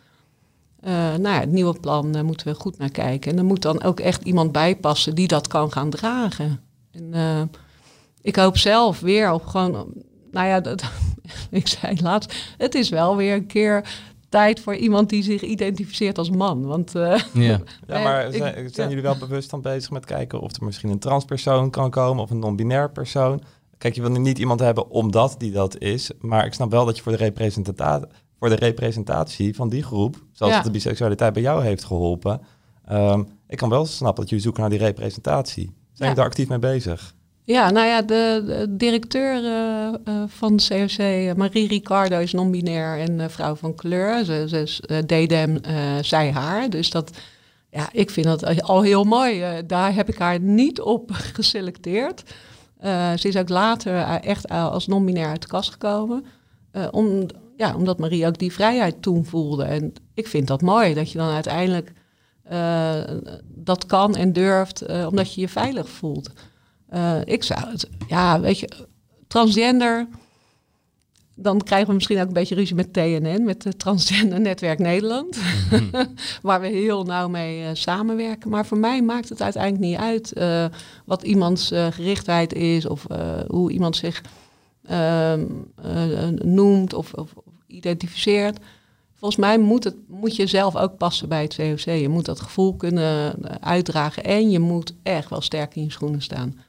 S4: nou ja, het nieuwe plan moeten we goed naar kijken. En er moet dan ook echt iemand bij passen die dat kan gaan dragen. En ik hoop zelf weer op gewoon nou ja, dat, ik zei laatst, het is wel weer een keer tijd voor iemand die zich identificeert als man. Want, uh,
S3: ja. ja, maar zijn, zijn jullie wel bewust dan bezig met kijken of er misschien een transpersoon kan komen of een non-binair persoon? Kijk, je wil nu niet iemand hebben omdat die dat is, maar ik snap wel dat je voor de, representatie, voor de representatie van die groep, zoals ja. de biseksualiteit bij jou heeft geholpen, um, ik kan wel snappen dat jullie zoeken naar die representatie. Zijn je daar actief mee bezig?
S4: Ja, nou ja, de, de directeur eh, eh, van eh, Marie Ricardo, is non-binair en vrouw van kleur. Ze, ze is dedem, eh, zij haar. Dus dat, ja, ik vind dat al heel mooi. Daar heb ik haar niet op geselecteerd. Eh, ze is ook later eh, echt als non-binair uit de kast gekomen. Eh, om, ja, omdat Marie ook die vrijheid toen voelde. En ik vind dat mooi, dat je dan uiteindelijk eh, dat kan en durft, eh, omdat je je veilig voelt. Eh, ik zou het, ja, weet je, transgender. Dan krijgen we misschien ook een beetje ruzie met TNN, met het Transgender Netwerk Nederland. waar we heel nauw mee eh, samenwerken. Maar voor mij maakt het uiteindelijk niet uit eh, wat iemands eh, gerichtheid is of hoe iemand zich ehm, eh, noemt of, of, of identificeert. Volgens mij moet, het, moet je zelf ook passen bij het COC. Je moet dat gevoel kunnen uitdragen en je moet echt wel sterk in je schoenen staan.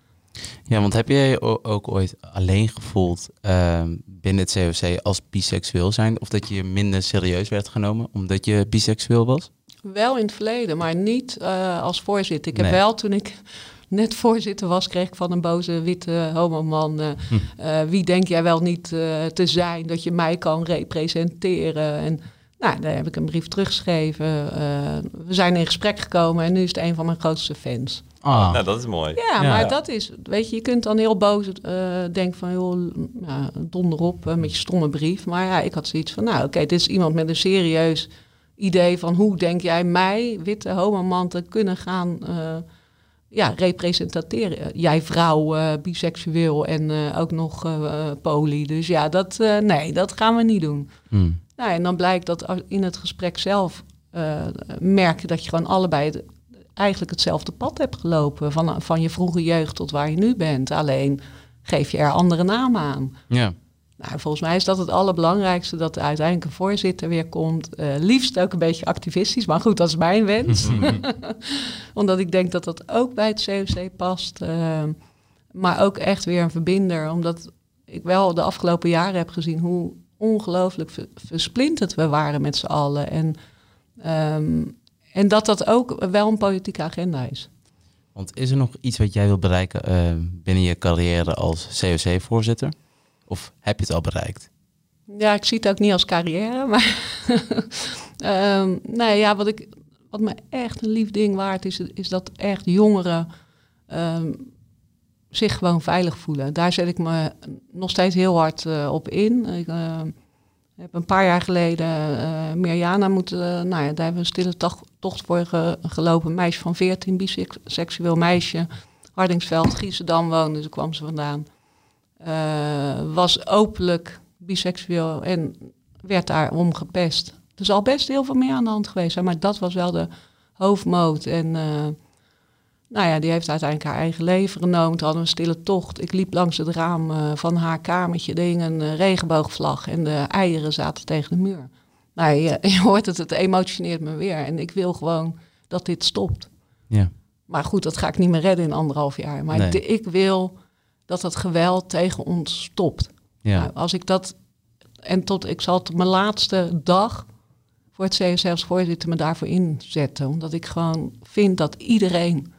S2: Ja, want heb jij ook ooit alleen gevoeld ehm, binnen het COC als biseksueel zijn? Of dat je minder serieus werd genomen omdat je biseksueel was?
S4: Wel in het verleden, maar niet eh, als voorzitter. Ik heb wel, toen ik net voorzitter was, kreeg ik van een boze witte homoman... eh,
S2: Hm.
S4: eh, wie denk jij wel niet te zijn, dat je mij kan representeren? En nou, daar heb ik een brief teruggeschreven. We zijn in gesprek gekomen en nu is het een van mijn grootste fans.
S2: Ah,
S3: Nou, dat is mooi.
S4: Ja,
S2: Ja.
S4: maar dat is, weet je, je kunt dan heel boos eh denken van, joh, ja, donder op eh, met je stomme brief. Maar ja, ik had zoiets van, nou oké, dit is iemand met een serieus idee van hoe denk jij mij, witte homoman, te kunnen gaan eh, ja, representeren. Jij vrouw, eh, biseksueel en eh, ook nog poly. Dus ja, dat, eh, nee, dat gaan we niet doen.
S2: hm.
S4: Nou, en dan blijkt dat in het gesprek zelf eh, merk je dat je gewoon allebei het- eigenlijk hetzelfde pad hebt gelopen. Van, van je vroege jeugd tot waar je nu bent. Alleen geef je er andere namen aan.
S2: ja.
S4: Nou, volgens mij is dat het allerbelangrijkste dat er uiteindelijk een voorzitter weer komt. Eh, liefst ook een beetje activistisch, maar goed, dat is mijn wens. Omdat ik denk dat dat ook bij het COC past. eh, maar ook echt weer een verbinder. Omdat ik wel de afgelopen jaren heb gezien hoe ongelooflijk ver- versplinterd we waren met z'n allen. En, ehm, en dat dat ook wel een politieke agenda is.
S2: Want is er nog iets wat jij wil bereiken eh, binnen je carrière als COC-voorzitter? Of heb je het al bereikt?
S4: Ja, ik zie het ook niet als carrière, maar Ehm, nee, ja, wat, ik, wat me echt een lief ding waard is, is dat echt jongeren ehm, zich gewoon veilig voelen. Daar zet ik me nog steeds heel hard eh, op in. Ik eh, heb een paar jaar geleden eh Mirjana moeten, eh, nou ja, daar hebben we een stille tocht, voor ge- gelopen. Meisje van 14, biseksueel meisje, Hardingsveld, Giesendam woonde, daar kwam ze vandaan. Eh, was openlijk biseksueel en werd daarom gepest. Er zal best heel veel meer aan de hand geweest maar dat was wel de hoofdmoot. En nou ja, die heeft uiteindelijk haar eigen leven genomen. Toen hadden we een stille tocht. Ik liep langs het raam eh, van haar kamertje, er hing een eh, regenboogvlag en de eieren zaten tegen de muur. Nou, je, je hoort het, het emotioneert me weer. En ik wil gewoon dat dit stopt.
S2: Ja.
S4: Maar goed, dat ga ik niet meer redden in anderhalf jaar. Maar
S2: Nee.
S4: de- ik wil dat het geweld tegen ons stopt.
S2: Ja.
S4: Nou, als ik dat. En tot ik zal tot mijn laatste dag voor het CSC als voorzitter me daarvoor inzetten. Omdat ik gewoon vind dat iedereen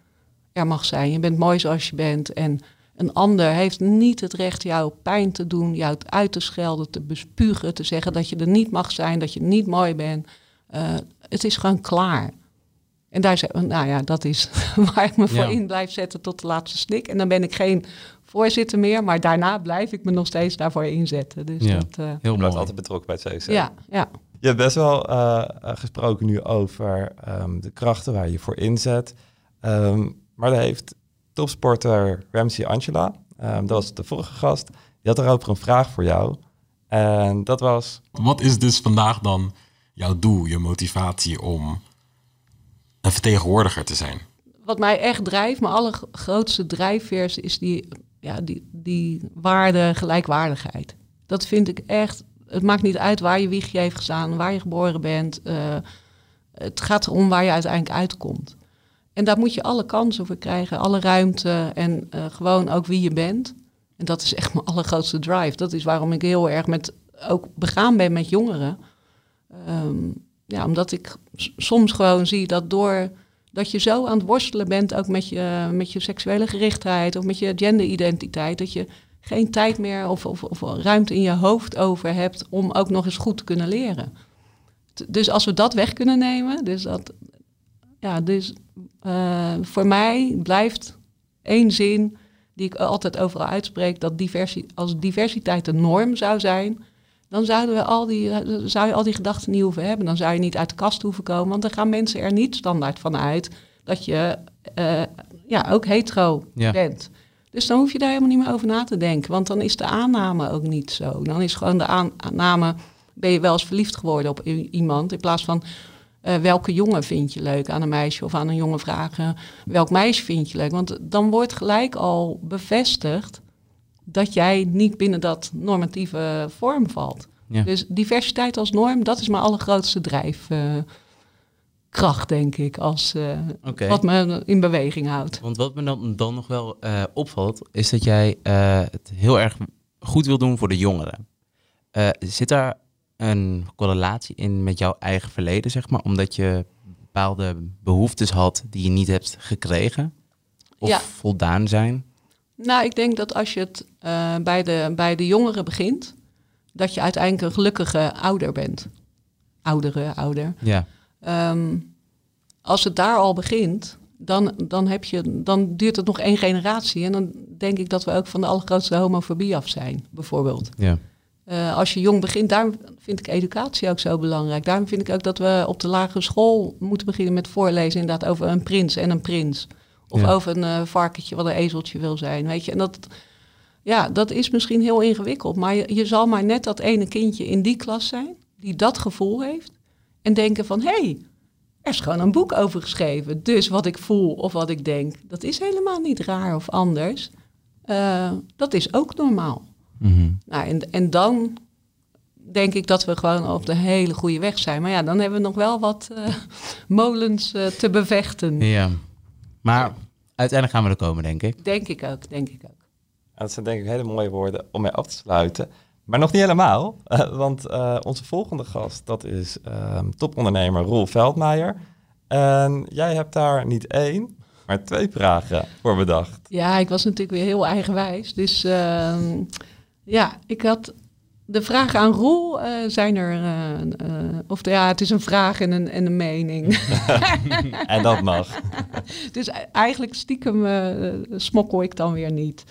S4: er mag zijn. Je bent mooi zoals je bent. En een ander heeft niet het recht jou pijn te doen, jou uit te schelden, te bespugen, te zeggen dat je er niet mag zijn, dat je niet mooi bent. Eh, het is gewoon klaar. En daar zeg, nou ja, dat is waar ik me voor
S2: Ja.
S4: in blijf zetten tot de laatste snik. En dan ben ik geen voorzitter meer, maar daarna blijf ik me nog steeds daarvoor inzetten. Dus
S2: Ja.
S4: dat, eh,
S2: Heel
S3: Je blijft altijd betrokken bij het COC.
S4: ja, ja.
S3: Je hebt best wel eh, gesproken nu over ehm, de krachten waar je voor inzet. Ehm, maar daar heeft topsporter Ramsey Angela, ehm, dat was de vorige gast, die had daarover een vraag voor jou. En dat was,
S5: Wat is dus vandaag dan jouw doel, je motivatie om een vertegenwoordiger te zijn?
S4: wat mij echt drijft, mijn allergrootste drijfveer is die, ja, die, die waarde gelijkwaardigheid. Dat vind ik echt. Het maakt niet uit waar je wiegje heeft gestaan, waar je geboren bent. eh, het gaat erom waar je uiteindelijk uitkomt. En daar moet je alle kansen voor krijgen, alle ruimte en eh, gewoon ook wie je bent. En dat is echt mijn allergrootste drive. Dat is waarom ik heel erg met, ook begaan ben met jongeren. Ehm, ja, omdat ik soms gewoon zie dat door dat je zo aan het worstelen bent, ook met je, met je seksuele gerichtheid of met je genderidentiteit, dat je geen tijd meer of, of, of ruimte in je hoofd over hebt om ook nog eens goed te kunnen leren. Dus als we dat weg kunnen nemen, dus dat, ja, dus eh, voor mij blijft één zin die ik altijd overal uitspreek, dat diversi als diversiteit de norm zou zijn, dan zouden we al die, zou je al die gedachten niet hoeven hebben. Dan zou je niet uit de kast hoeven komen, want dan gaan mensen er niet standaard van uit dat je eh, ja, ook hetero
S2: Ja.
S4: bent. Dus dan hoef je daar helemaal niet meer over na te denken, want dan is de aanname ook niet zo. Dan is gewoon de aan- aanname, ben je wel eens verliefd geworden op iemand, in plaats van eh, welke jongen vind je leuk aan een meisje of aan een jongen vragen welk meisje vind je leuk. Want dan wordt gelijk al bevestigd dat jij niet binnen dat normatieve vorm valt.
S2: Ja.
S4: Dus diversiteit als norm, dat is mijn allergrootste drijfkracht, denk ik, als, eh, wat me in beweging houdt.
S2: Want wat me dan, dan nog wel eh, opvalt, is dat jij het heel erg goed wil doen voor de jongeren. Zit daar een correlatie in met jouw eigen verleden, zeg maar? Omdat je bepaalde behoeftes had die je niet hebt gekregen? Of
S4: Ja.
S2: voldaan zijn?
S4: Nou, ik denk dat als je het eh, bij, de, bij de jongeren begint, dat je uiteindelijk een gelukkige ouder bent. Oudere, ouder.
S2: Ja.
S4: Ehm, als het daar al begint, dan, dan, heb je, dan duurt het nog één generatie. En dan denk ik dat we ook van de allergrootste homofobie af zijn, bijvoorbeeld.
S2: ja.
S4: Eh, als je jong begint, daarom vind ik educatie ook zo belangrijk. Daarom vind ik ook dat we op de lagere school moeten beginnen met voorlezen inderdaad over een prins en een prins. Of
S2: Ja.
S4: over een eh, varkentje wat een ezeltje wil zijn, weet je. En dat, ja, dat is misschien heel ingewikkeld. Maar je, je zal maar net dat ene kindje in die klas zijn, die dat gevoel heeft. En denken van, hé, hey, er is gewoon een boek over geschreven. Dus wat ik voel of wat ik denk, dat is helemaal niet raar of anders. Eh, dat is ook normaal.
S2: Mhm.
S4: Nou, en, en dan denk ik dat we gewoon op de hele goede weg zijn. Maar ja, dan hebben we nog wel wat eh, molens eh, te bevechten.
S2: ja. Maar uiteindelijk gaan we er komen, denk ik.
S4: Denk ik ook, denk ik ook.
S3: Dat zijn denk ik hele mooie woorden om mee af te sluiten. Maar nog niet helemaal, eh, want eh, onze volgende gast, dat is ehm, topondernemer Roel Veldmeijer. En jij hebt daar niet één, maar twee vragen voor bedacht.
S4: Ja, ik was natuurlijk weer heel eigenwijs. Dus ehm, ja, ik had de vragen aan Roel eh, zijn er. eh, eh, of ja, het is een vraag en een, en een mening.
S3: En dat mag.
S4: Dus e- eigenlijk stiekem smokkel ik dan weer niet.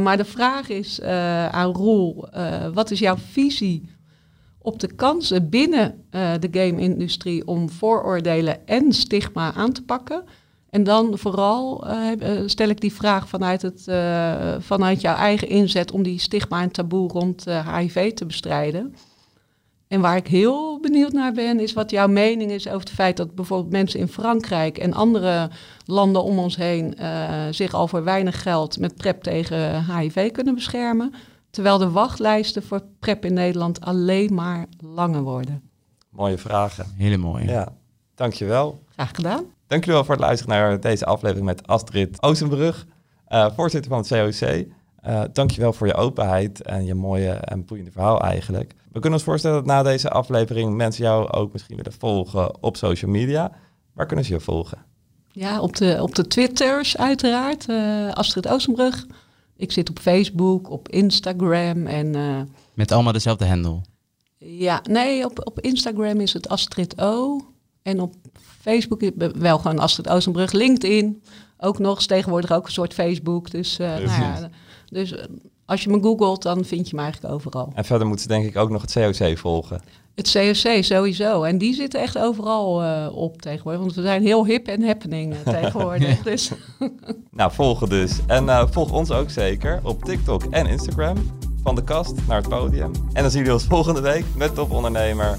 S4: Maar de vraag is aan Roel, wat is jouw visie op de kansen binnen de game-industrie om vooroordelen en stigma aan te pakken? En dan vooral eh, eh, stel ik die vraag vanuit, het, eh, vanuit jouw eigen inzet om die stigma en taboe rond eh, HIV te bestrijden. En waar ik heel benieuwd naar ben, is wat jouw mening is over het feit dat bijvoorbeeld mensen in Frankrijk en andere landen om ons heen eh, zich al voor weinig geld met PrEP tegen HIV kunnen beschermen. Terwijl de wachtlijsten voor PrEP in Nederland alleen maar langer worden.
S3: Mooie vragen.
S2: Hele mooi.
S3: Ja, dankjewel.
S4: Graag gedaan.
S3: Dank jullie wel voor het luisteren naar deze aflevering met Astrid Oostenbrug, eh, voorzitter van het COC. Eh dankjewel voor je openheid en je mooie en boeiende verhaal eigenlijk. We kunnen ons voorstellen dat na deze aflevering mensen jou ook misschien willen volgen op social media. Waar kunnen ze je volgen?
S4: Ja, op de, op de Twitters uiteraard. eh, Astrid Oostenbrug. Ik zit op Facebook, op Instagram en... eh,
S2: Met allemaal dezelfde handle.
S4: Ja, nee, op, op Instagram is het Astrid O. En op Facebook het wel gewoon Astrid Oostenbrug. LinkedIn ook nog, is tegenwoordig ook een soort Facebook. Dus, eh, nou ja, dus eh, als je me googelt, dan vind je me eigenlijk overal.
S3: En verder moeten ze denk ik ook nog het COC volgen.
S4: Het COC sowieso. En die zitten echt overal eh, op tegenwoordig. Want we zijn heel hip en happening eh, tegenwoordig. Dus
S3: Nou, volgen dus. En eh, volg ons ook zeker op TikTok en Instagram. Van de kast naar het podium. En dan zien jullie ons volgende week met topondernemer